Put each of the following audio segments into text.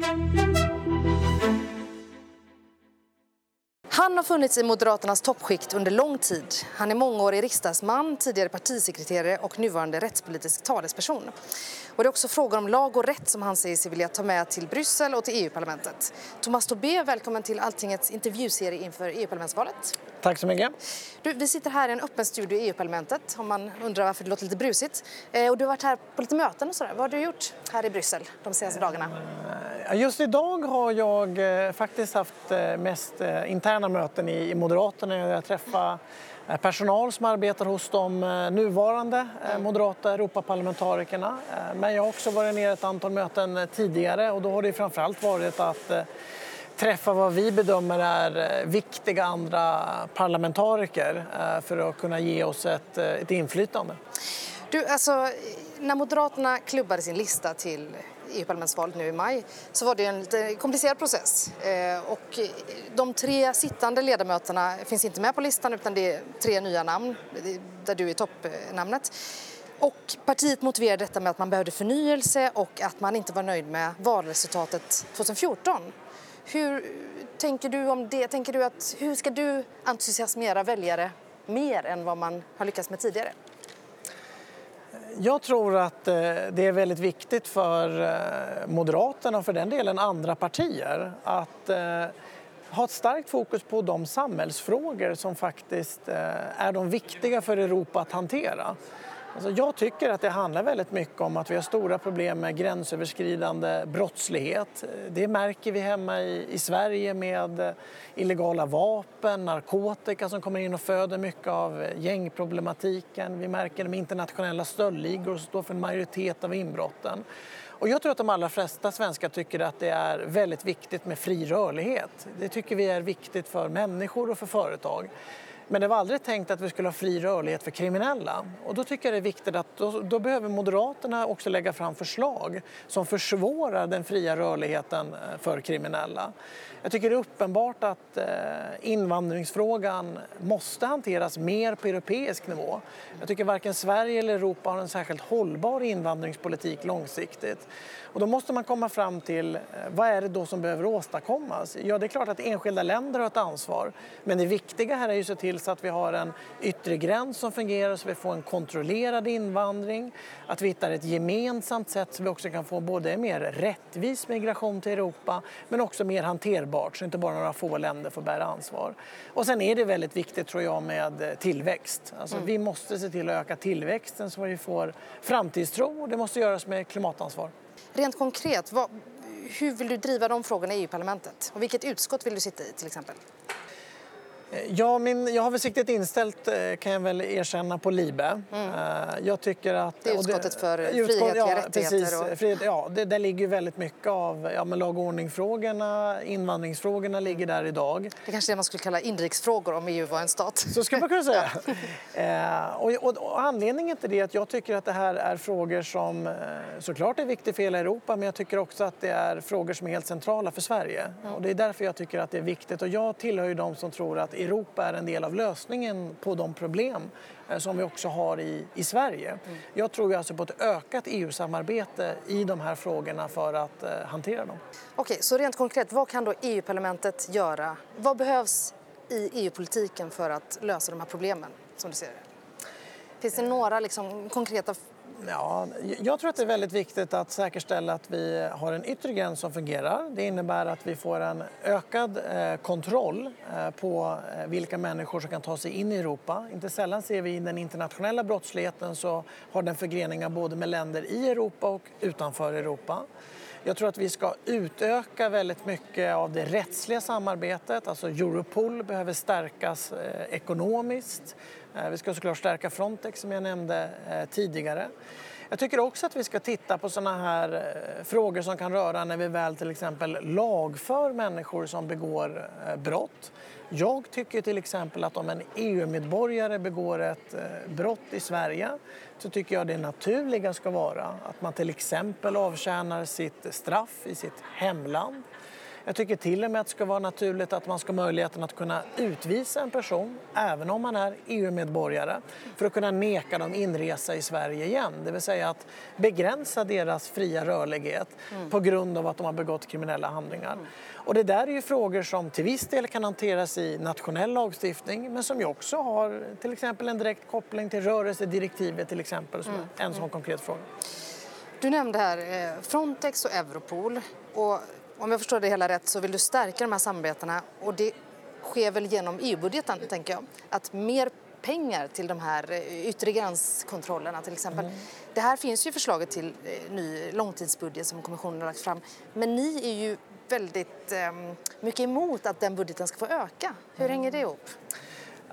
Thank you. Han har funnits i Moderaternas toppskikt under lång tid. Han är mångårig riksdagsman, tidigare partisekreterare och nuvarande rättspolitisk talesperson. Och det är också frågor om lag och rätt som han säger sig vilja ta med till Bryssel och till EU-parlamentet. Thomas Tobé, välkommen till Alltingets intervjuserie inför EU-parlamentsvalet. Tack så mycket. Du, vi sitter här i en öppen studio i EU-parlamentet om man undrar varför det låter lite brusigt. Eh, och du har varit här på lite möten och sådär. Vad har du gjort här i Bryssel de senaste dagarna? Just idag har jag eh, faktiskt haft eh, mest eh, interna möten i Moderaterna. Jag träffar eh, personal som arbetar hos de eh, nuvarande eh, moderata Europaparlamentarikerna. Men jag har också varit nere ett antal möten tidigare och då har det framförallt varit att träffa vad vi bedömer är viktiga andra parlamentariker för att kunna ge oss ett, ett inflytande. Du, alltså, när Moderaterna klubbade sin lista till EU-parlamentsvalet nu i maj så var det en lite komplicerad process. Eh, och de tre sittande ledamöterna finns inte med på listan utan det är tre nya namn där du är toppnamnet. Och partiet motiverade detta med att man behövde förnyelse och att man inte var nöjd med valresultatet 2014. Hur tänker du om det? Tänker du att, hur ska du entusiasmera väljare mer än vad man har lyckats med tidigare? Jag tror att eh, det är väldigt viktigt för eh, Moderaterna och för den delen andra partier att eh, ha ett starkt fokus på de samhällsfrågor som faktiskt är de viktiga för Europa att hantera. Alltså jag tycker att det handlar väldigt mycket om att vi har stora problem med gränsöverskridande brottslighet. Det märker vi hemma i, i Sverige med eh, illegala vapen, narkotika som kommer in och föder mycket av eh, gängproblematiken. Vi märker de internationella stöldligor som står för en majoritet av inbrotten. Och jag tror att de allra flesta svenskar tycker att det är väldigt viktigt med fri rörlighet. Det tycker vi är viktigt för människor och för företag. Men det var aldrig tänkt att vi skulle ha fri rörlighet för kriminella. Och då tycker jag det är viktigt att då, då, behöver Moderaterna också lägga fram förslag som försvårar den fria rörligheten eh, för kriminella. Jag tycker det är uppenbart att eh, invandringsfrågan måste hanteras mer på europeisk nivå. Jag tycker varken Sverige eller Europa har en särskilt hållbar invandringspolitik långsiktigt. Och då måste man komma fram till eh, vad är det då som behöver åstadkommas? Ja, det är klart att enskilda länder har ett ansvar. Men det viktiga här är ju att se till så att vi har en yttre gräns som fungerar så vi får en kontrollerad invandring. Att vi hittar ett gemensamt sätt så vi också kan få både mer rättvis migration till Europa men också mer hanterbart så inte bara några få länder får bära ansvar. Och sen är det väldigt viktigt tror jag med eh, tillväxt. Alltså, mm. Vi måste se till att öka tillväxten så vi får framtidstro och det måste göras med klimatansvar. Rent konkret, vad, hur vill du driva de frågorna i EU-parlamentet? Och vilket utskott vill du sitta i till exempel? Ja, min, jag har väl siktet inställt eh, kan jag väl erkänna på LIBE. Mm. Eh, jag tycker att, det är utskottet för utskott, frihetliga ja, rättigheter? Precis, och... frihet, ja, det, där ligger väldigt mycket av ja, men lag och ordningsfrågorna, invandringsfrågorna ligger där idag. Det kanske är det man skulle kalla inrikesfrågor om EU var en stat. Så skulle man kunna säga. eh, och, och, och, anledningen till det är att jag tycker att det här är frågor som såklart är viktiga för hela Europa men jag tycker också att det är frågor som är helt centrala för Sverige. Mm. Och det är därför jag tycker att det är viktigt och jag tillhör ju de som tror att Europa är en del av lösningen på de problem eh, som vi också har i, i Sverige. Mm. Jag tror alltså på ett ökat EU-samarbete i de här frågorna för att eh, hantera dem. Okej, så rent konkret, vad kan då EU-parlamentet göra? Vad behövs i EU-politiken för att lösa de här problemen som du ser det? Finns det några liksom, konkreta Ja, jag tror att det är väldigt viktigt att säkerställa att vi har en yttre gräns som fungerar. Det innebär att vi får en ökad eh, kontroll eh, på eh, vilka människor som kan ta sig in i Europa. Inte sällan ser vi i den internationella brottsligheten så har den förgreningar både med länder i Europa och utanför Europa. Jag tror att vi ska utöka väldigt mycket av det rättsliga samarbetet. Alltså Europol behöver stärkas eh, ekonomiskt. Eh, vi ska såklart stärka Frontex som jag nämnde eh, tidigare. Jag tycker också att vi ska titta på sådana här eh, frågor som kan röra när vi väl till exempel lagför människor som begår brott. Jag tycker till exempel att om en EU-medborgare begår ett brott i Sverige så tycker jag det naturliga ska vara att man till exempel avtjänar sitt straff i sitt hemland jag tycker till och med att det ska vara naturligt att man ska ha möjligheten att kunna utvisa en person, även om man är EU-medborgare, för att kunna neka dem inresa i Sverige igen. Det vill säga att begränsa deras fria rörlighet mm. på grund av att de har begått kriminella handlingar. Mm. Och det där är ju frågor som till viss del kan hanteras i nationell lagstiftning men som ju också har till exempel en direkt koppling till rörelsedirektivet till exempel som mm. en sån konkret fråga. Du nämnde här eh, Frontex och Europol. Och om jag förstår det hela rätt så vill du stärka de här samarbetena och det sker väl genom EU-budgeten, tänker jag. Att mer pengar till de här eh, yttre gränskontrollerna till exempel. Mm. Det här finns ju förslaget till eh, ny långtidsbudget som kommissionen har lagt fram. Men ni är ju väldigt eh, mycket emot att den budgeten ska få öka. Hur hänger det ihop?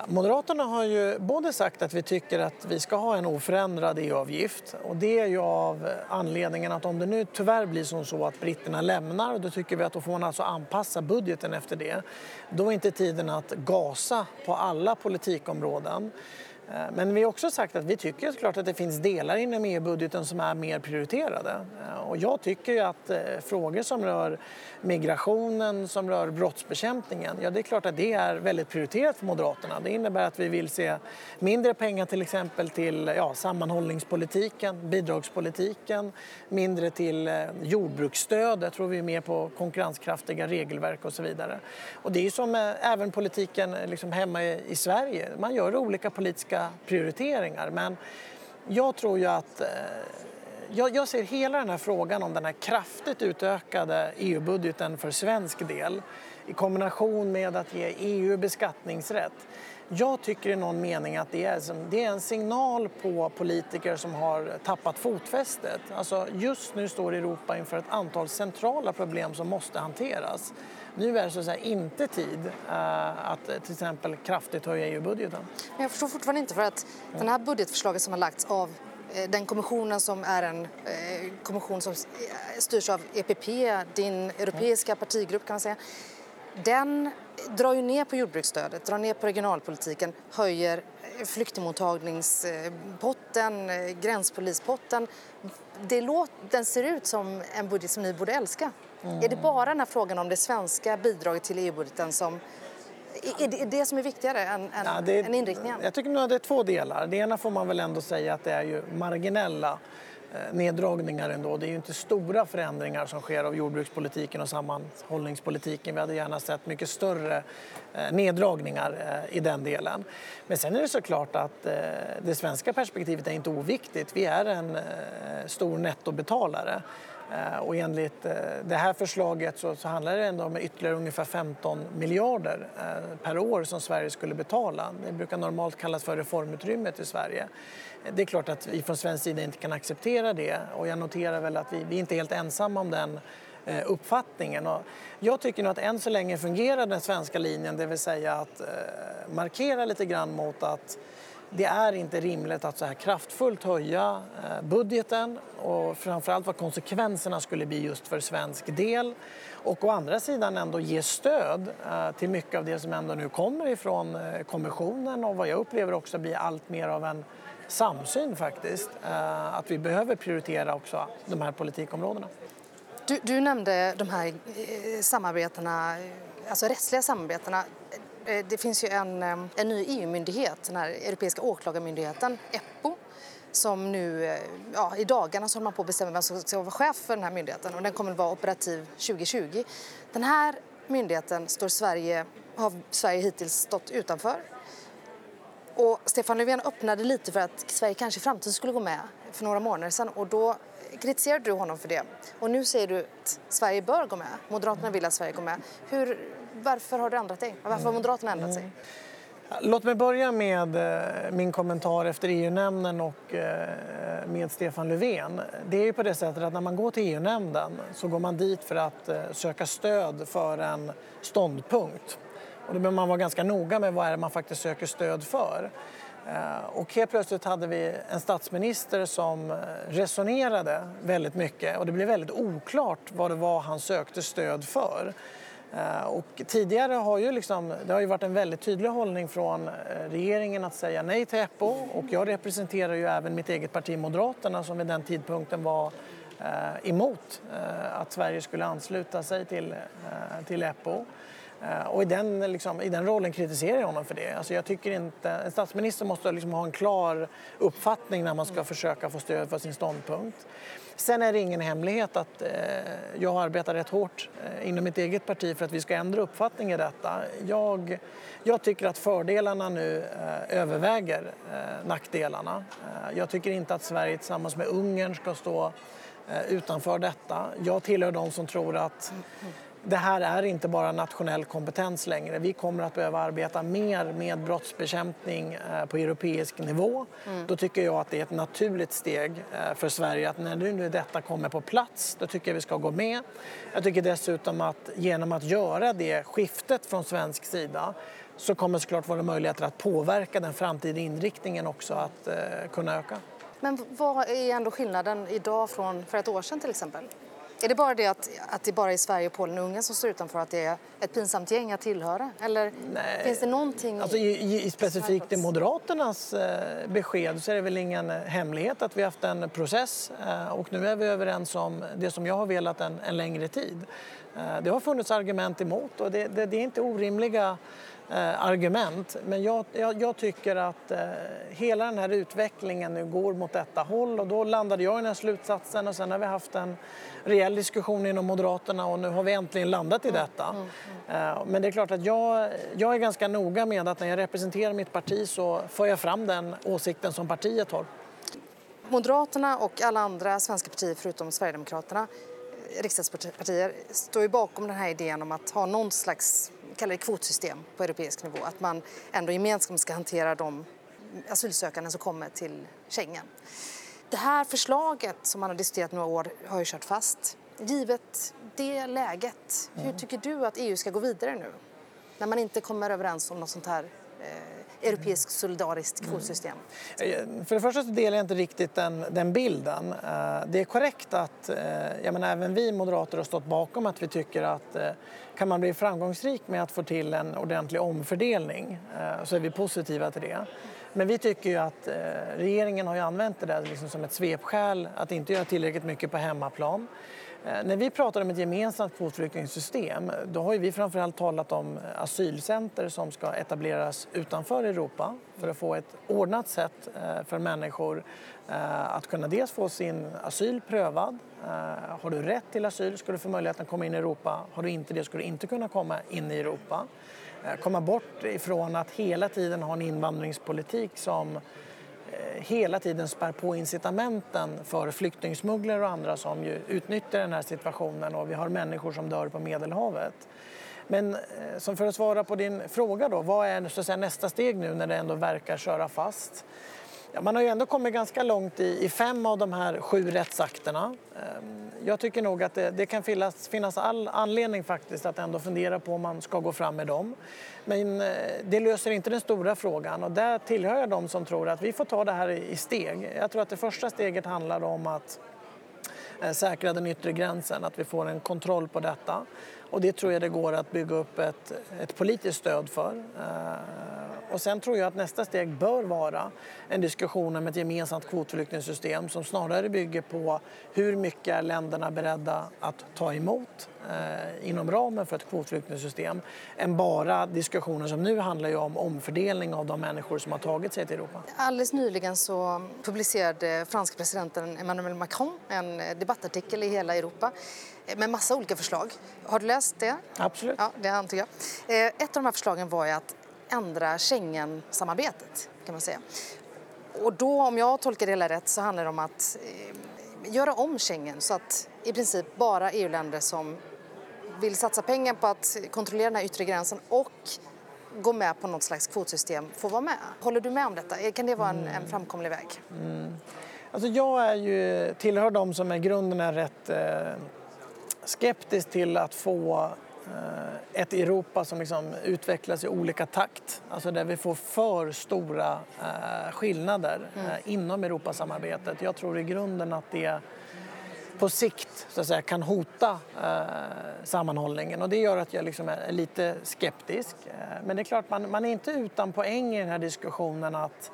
Moderaterna har ju både sagt att vi tycker att vi ska ha en oförändrad EU-avgift och det är ju av anledningen att om det nu tyvärr blir som så att britterna lämnar då tycker vi att då får man alltså anpassa budgeten efter det. Då är inte tiden att gasa på alla politikområden. Eh, men vi har också sagt att vi tycker såklart att det finns delar inom EU-budgeten som är mer prioriterade. Eh, och jag tycker att eh, frågor som rör migrationen, som rör brottsbekämpningen, ja det är klart att det är väldigt prioriterat för Moderaterna. Det innebär att vi vill se mindre pengar till exempel till ja, sammanhållningspolitiken, bidragspolitiken, mindre till jordbruksstöd, jag tror vi är mer på konkurrenskraftiga regelverk och så vidare. Och det är som även politiken liksom hemma i Sverige, man gör olika politiska olika prioriteringar. Men jag tror ju att eh, jag, jag, ser hela den här frågan om den här kraftigt utökade EU-budgeten för svensk del i kombination med att ge EU beskattningsrätt. Jag tycker i någon mening att det är, det är en signal på politiker som har tappat fotfästet. Alltså just nu står Europa inför ett antal centrala problem som måste hanteras. Nu är det så att säga inte tid uh, att till exempel kraftigt höja EU-budgeten. Men jag förstår fortfarande inte för att den här budgetförslaget som har lagts av eh, den kommissionen som är en eh, kommission som styrs av EPP, din europeiska partigrupp kan man säga, den drar ju ner på jordbruksstödet, drar ner på regionalpolitiken, höjer flyktingmottagningspotten, gränspolispotten. Det låt, den ser ut som en budget som ni borde älska. Mm. Är det bara den frågan om det svenska bidraget till EU-budgeten som är det det som är viktigare än, än, ja, det, än inriktningen? Jag tycker nog att det är två delar. Det ena får man väl ändå säga att det är ju marginella eh, Eh, neddragningar ändå. Det är ju inte stora förändringar som sker av jordbrukspolitiken och sammanhållningspolitiken. Vi hade gärna sett mycket större eh, neddragningar eh, i den delen. Men sen är det såklart att det svenska perspektivet är inte oviktigt. Vi är en stor nettobetalare. Eh, och enligt eh, det här förslaget så, så, handlar det ändå om ytterligare ungefär 15 miljarder eh, per år som Sverige skulle betala. Det brukar normalt kallas för reformutrymmet i Sverige. Det är klart att vi från svensk sida inte kan acceptera det och jag noterar väl att vi, vi är inte helt ensamma om den uppfattningen. Och jag tycker nog att än så länge fungerar den svenska linjen, det vill säga att markera lite grann mot att det är inte rimligt att så här kraftfullt höja eh, budgeten och framförallt vad konsekvenserna skulle bli just för svensk del. Och å andra sidan ändå ge stöd eh, till mycket av det som ändå nu kommer ifrån eh, kommissionen och vad jag upplever också blir allt mer av en samsyn faktiskt. Att vi behöver prioritera också de här politikområdena. Du, du nämnde de här samarbetena, alltså rättsliga samarbetena. Eh, det finns ju en, eh, en ny EU-myndighet, den här Europeiska åklagarmyndigheten, EPPO, som nu, eh, ja, i dagarna så håller man på att bestämma vem som ska vara chef för den här myndigheten och den kommer att vara operativ 2020. Den här myndigheten står Sverige, har Sverige hittills stått utanför. Och Stefan Löfven öppnade lite för att Sverige kanske i framtiden skulle gå med för några månader sedan och då kritiserade du honom för det. Och nu säger du att Sverige bör gå med. Moderaterna vill att Sverige går med. Hur, varför har du ändrat dig? Varför har Moderaterna ändrat sig? Mm. Låt mig börja med eh, min kommentar efter EU-nämnden och eh, med Stefan Löfven. Det är ju på det sättet att när man går till EU-nämnden så går man dit för att eh, söka stöd för en ståndpunkt. Och då behöver man vara ganska noga med vad är det man faktiskt söker stöd för. Och helt plötsligt hade vi en statsminister som resonerade väldigt mycket och det blev väldigt oklart vad det var han sökte stöd för. Eh, och tidigare har ju liksom, det har ju varit en väldigt tydlig hållning från eh, regeringen att säga nej till EPO och jag representerar ju även mitt eget parti Moderaterna som vid den tidpunkten var eh, emot att Sverige skulle ansluta sig till, till EPO. Och i den, liksom, i den rollen kritiserar jag honom för det. Alltså jag tycker inte, en statsminister måste liksom ha en klar uppfattning när man ska försöka få stöd för sin ståndpunkt. Sen är det ingen hemlighet att eh, jag arbetar rätt hårt eh, inom mitt eget parti för att vi ska ändra uppfattning i detta. Jag, jag tycker att fördelarna nu eh, överväger eh, nackdelarna. Eh, jag tycker inte att Sverige tillsammans med Ungern ska stå eh, utanför detta. Jag tillhör de som tror att det här är inte bara nationell kompetens längre. Vi kommer att behöva arbeta mer med brottsbekämpning eh, på europeisk nivå. Mm. Då tycker jag att det är ett naturligt steg eh, för Sverige att när nu detta kommer på plats, då tycker jag vi ska gå med. Jag tycker dessutom att genom att göra det skiftet från svensk sida så kommer såklart våra möjligheter att påverka den framtida inriktningen också att eh, kunna öka. Men vad är ändå skillnaden idag från för ett år sedan till exempel? Är det bara det att, att det bara är Sverige, Polen och Ungern som står utanför att det är ett pinsamt gäng att tillhöra? Eller Nej. finns det någonting? Alltså i, i specifikt i Moderaternas eh, besked så är det väl ingen hemlighet att vi haft en process eh, och nu är vi överens om det som jag har velat en, en längre tid. Eh, det har funnits argument emot och det, det, det är inte orimliga eh, argument. Men jag, jag, jag tycker att eh, hela den här utvecklingen nu går mot detta håll och då landade jag i den här slutsatsen och sen har vi haft en rejäl diskussion inom Moderaterna och nu har vi äntligen landat i detta. Mm, mm, mm. Men det är klart att jag, jag är ganska noga med att när jag representerar mitt parti så får jag fram den åsikten som partiet har. Moderaterna och alla andra svenska partier förutom Sverigedemokraterna riksdagspartier står ju bakom den här idén om att ha någon slags kallar det kvotsystem på europeisk nivå. Att man ändå gemensamt ska hantera de asylsökande som kommer till Schengen. Det här förslaget som man har diskuterat några år har ju kört fast. Givet det läget, hur mm. tycker du att EU ska gå vidare nu? När man inte kommer överens om något sånt här eh, europeiskt solidariskt kvotsystem? Mm. För det första delar jag inte riktigt den, den bilden. Eh, det är korrekt att jag menar, även vi moderater har stått bakom att vi tycker att kan man bli framgångsrik med att få till en ordentlig omfördelning så är vi positiva till det. Men vi tycker ju att eh, regeringen har använt det där liksom som ett svepskäl att inte göra tillräckligt mycket på hemmaplan. Eh, när vi pratar om ett gemensamt kvotflyktingsystem då har vi framförallt talat om eh, asylcenter som ska etableras utanför Europa för att få ett ordnat sätt eh, för människor att kunna dels få sin asyl prövad. Har du rätt till asyl ska du få möjligheten att komma in i Europa. Har du inte det ska du inte kunna komma in i Europa. Komma bort ifrån att hela tiden ha en invandringspolitik som Eh, hela tiden spär på incitamenten för flyktingsmugglare och andra som ju utnyttjar den här situationen och vi har människor som dör på Medelhavet. Men eh, som för att svara på din fråga då, vad är så att säga, nästa steg nu när det ändå verkar köra fast? Ja, man har ju ändå kommit ganska långt i, i fem av de här sju rättsakterna. Ehm, jag tycker nog att det, det, kan finnas, finnas all anledning faktiskt att ändå fundera på om man ska gå fram med dem. Men eh, det löser inte den stora frågan och där tillhör jag de som tror att vi får ta det här i steg. Jag tror att det första steget handlar om att eh, säkra den yttre gränsen, att vi får en kontroll på detta. Och det tror jag det går att bygga upp ett, ett politiskt stöd för. Eh, och sen tror jag att nästa steg bör vara en diskussion om ett gemensamt kvotflyktingsystem som snarare bygger på hur mycket är länderna beredda att ta emot eh, inom ramen för ett kvotflyktingsystem än bara diskussioner som nu handlar om omfördelning av de människor som har tagit sig till Europa. Alldeles nyligen så publicerade franska presidenten Emmanuel Macron en eh, debattartikel i hela Europa med massa olika förslag. Har du läst det? Absolut. Ja, det antar jag. Eh, ett av de här förslagen var ju att ändra Schengen-samarbetet kan man säga. Och då, om jag tolkar det hela rätt, så handlar det om att eh, göra om Schengen så att i princip bara EU-länder som vill satsa pengar på att kontrollera den här yttre gränsen och gå med på något slags kvotsystem får vara med. Håller du med om detta? Kan det vara en, en framkomlig väg? Mm. Alltså jag är ju, tillhör de som i grunden är rätt eh, skeptisk till att få Eh, ett Europa som liksom utvecklas i olika takt. Alltså där vi får för stora eh, skillnader mm. Eh, inom Europasamarbetet. Jag tror i grunden att det på sikt så att säga, kan hota sammanhållningen och det gör att jag liksom är lite skeptisk. Men det är klart, man, man är inte utan poäng i den här diskussionen att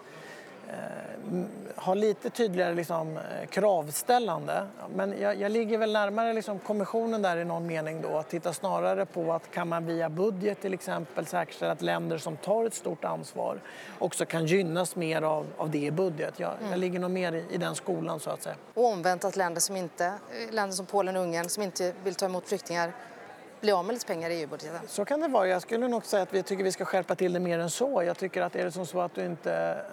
ha lite tydligare liksom, kravställande. Men jag, jag ligger väl närmare liksom, kommissionen där i någon mening då. Att titta snarare på att kan man via budget till exempel säkerställa att länder som tar ett stort ansvar också kan gynnas mer av, av det i budget. Jag, mm. jag ligger nog mer i, i, den skolan så att säga. Och omvänt att länder som inte, länder som Polen och Ungern som inte vill ta emot flyktingar bli av med lite pengar i EU-budgeten. Så kan det vara. Jag skulle nog säga att vi tycker vi ska skärpa till det mer än så. Jag tycker att är det som så att du inte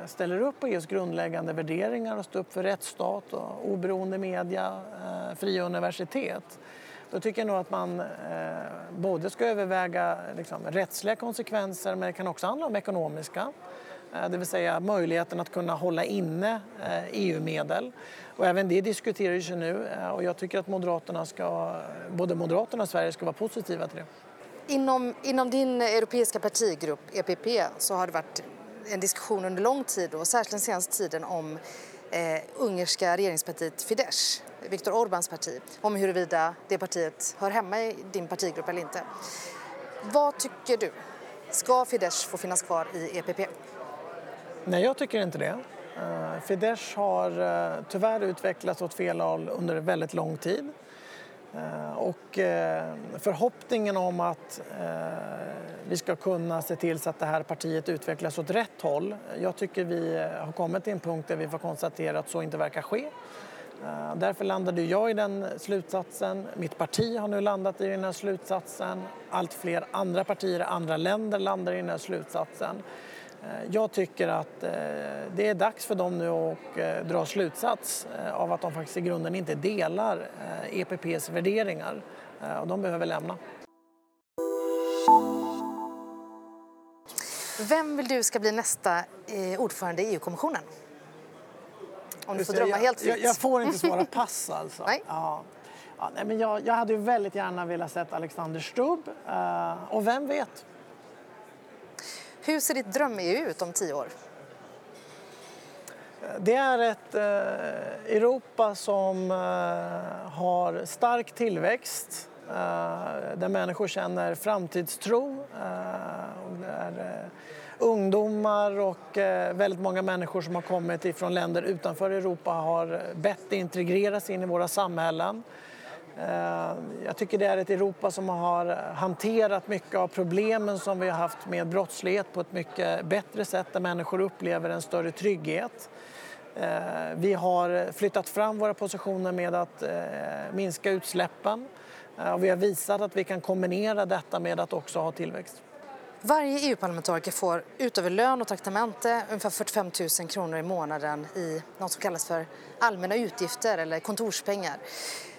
eh, ställer upp på EUs grundläggande värderingar och står upp för rättsstat och oberoende media, eh, fria universitet då tycker jag nog att man eh, både ska överväga liksom, rättsliga konsekvenser men det kan också handla om ekonomiska. Eh, det vill säga möjligheten att kunna hålla inne eh, EU-medel. Och även det diskuteras ju nu eh, och jag tycker att Moderaterna ska, både Moderaterna och Sverige ska vara positiva till det. Inom, inom din europeiska partigrupp EPP så har det varit en diskussion under lång tid och särskilt den senaste tiden om eh, ungerska regeringspartiet Fidesz, Viktor Orbáns parti, om huruvida det partiet hör hemma i din partigrupp eller inte. Vad tycker du? Ska Fidesz få finnas kvar i EPP? Nej, jag tycker inte det. Eh, Fidesz har eh, tyvärr utvecklats åt fel håll under väldigt lång tid. Eh, och förhoppningen om att vi ska kunna se till så att det här partiet utvecklas åt rätt håll. Jag tycker vi har kommit till en punkt där vi får konstatera att så inte verkar ske. Därför landade jag i den slutsatsen. Mitt parti har nu landat i den här slutsatsen. Allt fler andra partier i andra länder landar i den här slutsatsen. Eh, jag tycker att eh, det är dags för dem nu att eh, dra slutsats av att de faktiskt i grunden inte delar EPPs e värderingar och de behöver lämna. Vem vill du ska bli nästa ordförande i EU-kommissionen? Om du får drömma helt fritt. Jag, jag, får inte svara pass alltså. nej. Ja. Ja, nej, men jag, jag hade väldigt gärna velat se Alexander Stubb. och vem vet, hur ser ditt dröm-EU ut om tio år? Det är ett eh, Europa som eh, har stark tillväxt, eh, där människor känner framtidstro. Där, ungdomar och väldigt många människor som har kommit ifrån länder utanför Europa har bett integreras in i våra samhällen. Eh, jag tycker det är ett Europa som har hanterat mycket av problemen som vi har haft med brottslighet på ett mycket bättre sätt där människor upplever en större trygghet. Eh, vi har flyttat fram våra positioner med att eh, minska utsläppen och vi har visat att vi kan kombinera detta med att också ha tillväxt. Varje EU-parlamentariker får utöver lön och traktamente ungefär 45 000 kronor i månaden i något som kallas för allmänna utgifter eller kontorspengar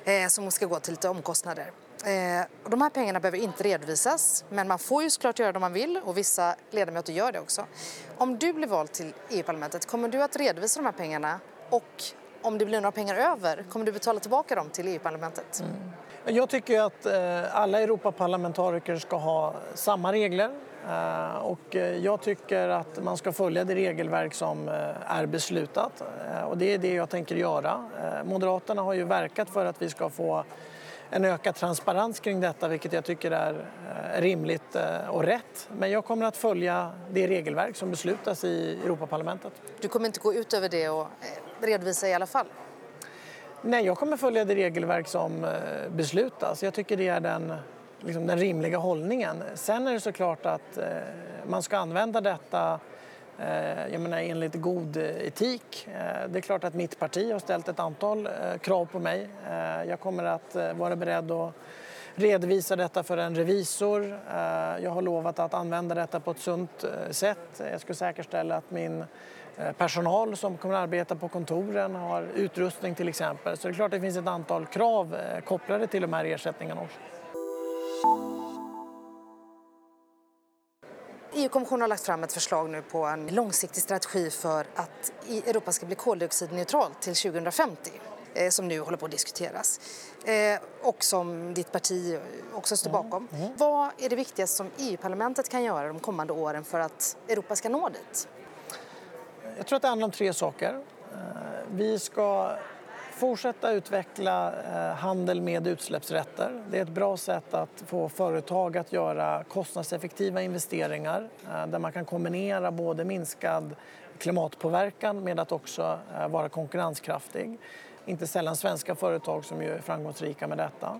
eh, som ska gå till lite omkostnader. Eh, och de här pengarna behöver inte redovisas, men man får ju såklart göra det om man vill och vissa ledamöter gör det också. Om du blir vald till EU-parlamentet, kommer du att redovisa de här pengarna och om det blir några pengar över, kommer du betala tillbaka dem till EU-parlamentet? Mm. Jag tycker att eh, alla Europaparlamentariker ska ha samma regler eh, och eh, jag tycker att man ska följa det regelverk som är beslutat och det är det jag tänker göra. Moderaterna har ju verkat för att vi ska få en ökad transparens kring detta vilket jag tycker är rimligt och rätt. Men jag kommer att följa det regelverk som beslutas i Europaparlamentet. Du kommer inte gå ut över det och redovisa i alla fall? Nej, jag kommer följa det regelverk som eh, beslutas. Jag tycker det är den liksom den rimliga hållningen. Sen är det såklart att eh, man ska använda detta eh, jag menar, enligt god etik. Det är klart att mitt parti har ställt ett antal krav på mig. Jag kommer att vara beredd att redovisa detta för en revisor. Jag har lovat att använda detta på ett sunt sätt. Jag ska säkerställa att min personal som kommer att arbeta på kontoren har utrustning till exempel. Så det är klart att det finns ett antal krav kopplade till de här ersättningarna också. EU-kommissionen har lagt fram ett förslag nu på en långsiktig strategi för att Europa ska bli koldioxidneutralt till 2050 eh, som nu håller på att diskuteras eh, och som ditt parti också står mm, bakom. Mm. Mm. Vad är det viktigaste som EU-parlamentet kan göra de kommande åren för att Europa ska nå dit? Jag tror att det handlar om tre saker. Eh, vi ska fortsätta utveckla eh, handel med utsläppsrätter. Det är ett bra sätt att få företag att göra kostnadseffektiva investeringar eh, där man kan kombinera både minskad klimatpåverkan med att också vara konkurrenskraftig. Inte sällan svenska företag som är framgångsrika med detta.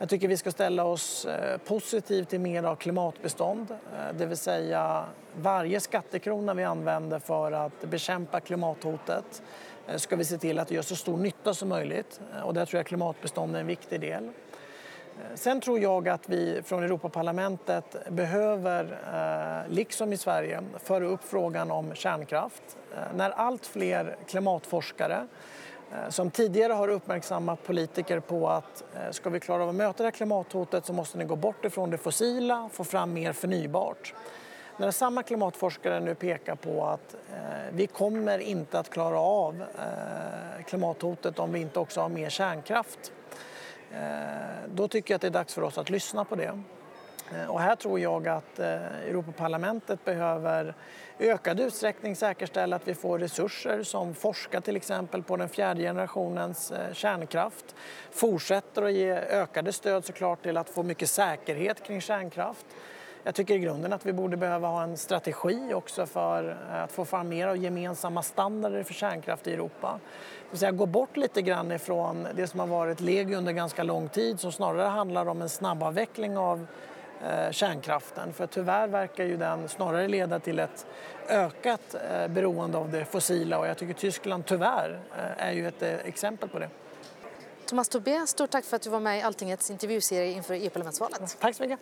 Jag tycker vi ska ställa oss eh, positivt till mer av klimatbestånd, eh, det vill säga varje skattekrona vi använder för att bekämpa klimathotet eh, ska vi se till att det gör så stor nytta som möjligt och där tror jag klimatbestånd är en viktig del. Sen tror jag att vi från Europaparlamentet behöver, liksom i Sverige, föra upp frågan om kärnkraft. När allt fler klimatforskare Eh, som tidigare har uppmärksammat politiker på att eh, ska vi klara av att möta det här klimathotet så måste ni gå bort ifrån det fossila och få fram mer förnybart. När samma klimatforskare nu pekar på att eh, vi kommer inte att klara av klimathotet om vi inte också har mer kärnkraft då tycker jag att det är dags för oss att lyssna på det. Eh, och här tror jag att eh, Europaparlamentet behöver i ökad utsträckning säkerställa att vi får resurser som forskar till exempel på den fjärde generationens eh, kärnkraft. Fortsätter att ge ökade stöd såklart till att få mycket säkerhet kring kärnkraft. Jag tycker i grunden att vi borde behöva ha en strategi också för att få fram mer av gemensamma standarder för kärnkraft i Europa. Det vill säga gå bort lite grann ifrån det som har varit legio under ganska lång tid som snarare handlar om en snabbavveckling av kärnkraften. För tyvärr verkar ju den snarare leda till ett ökat beroende av det fossila och jag tycker Tyskland tyvärr är ju ett exempel på det. Thomas Tobé, stort tack för att du var med i Alltingets intervjuserie inför EU-parlamentsvalet. Tack så mycket.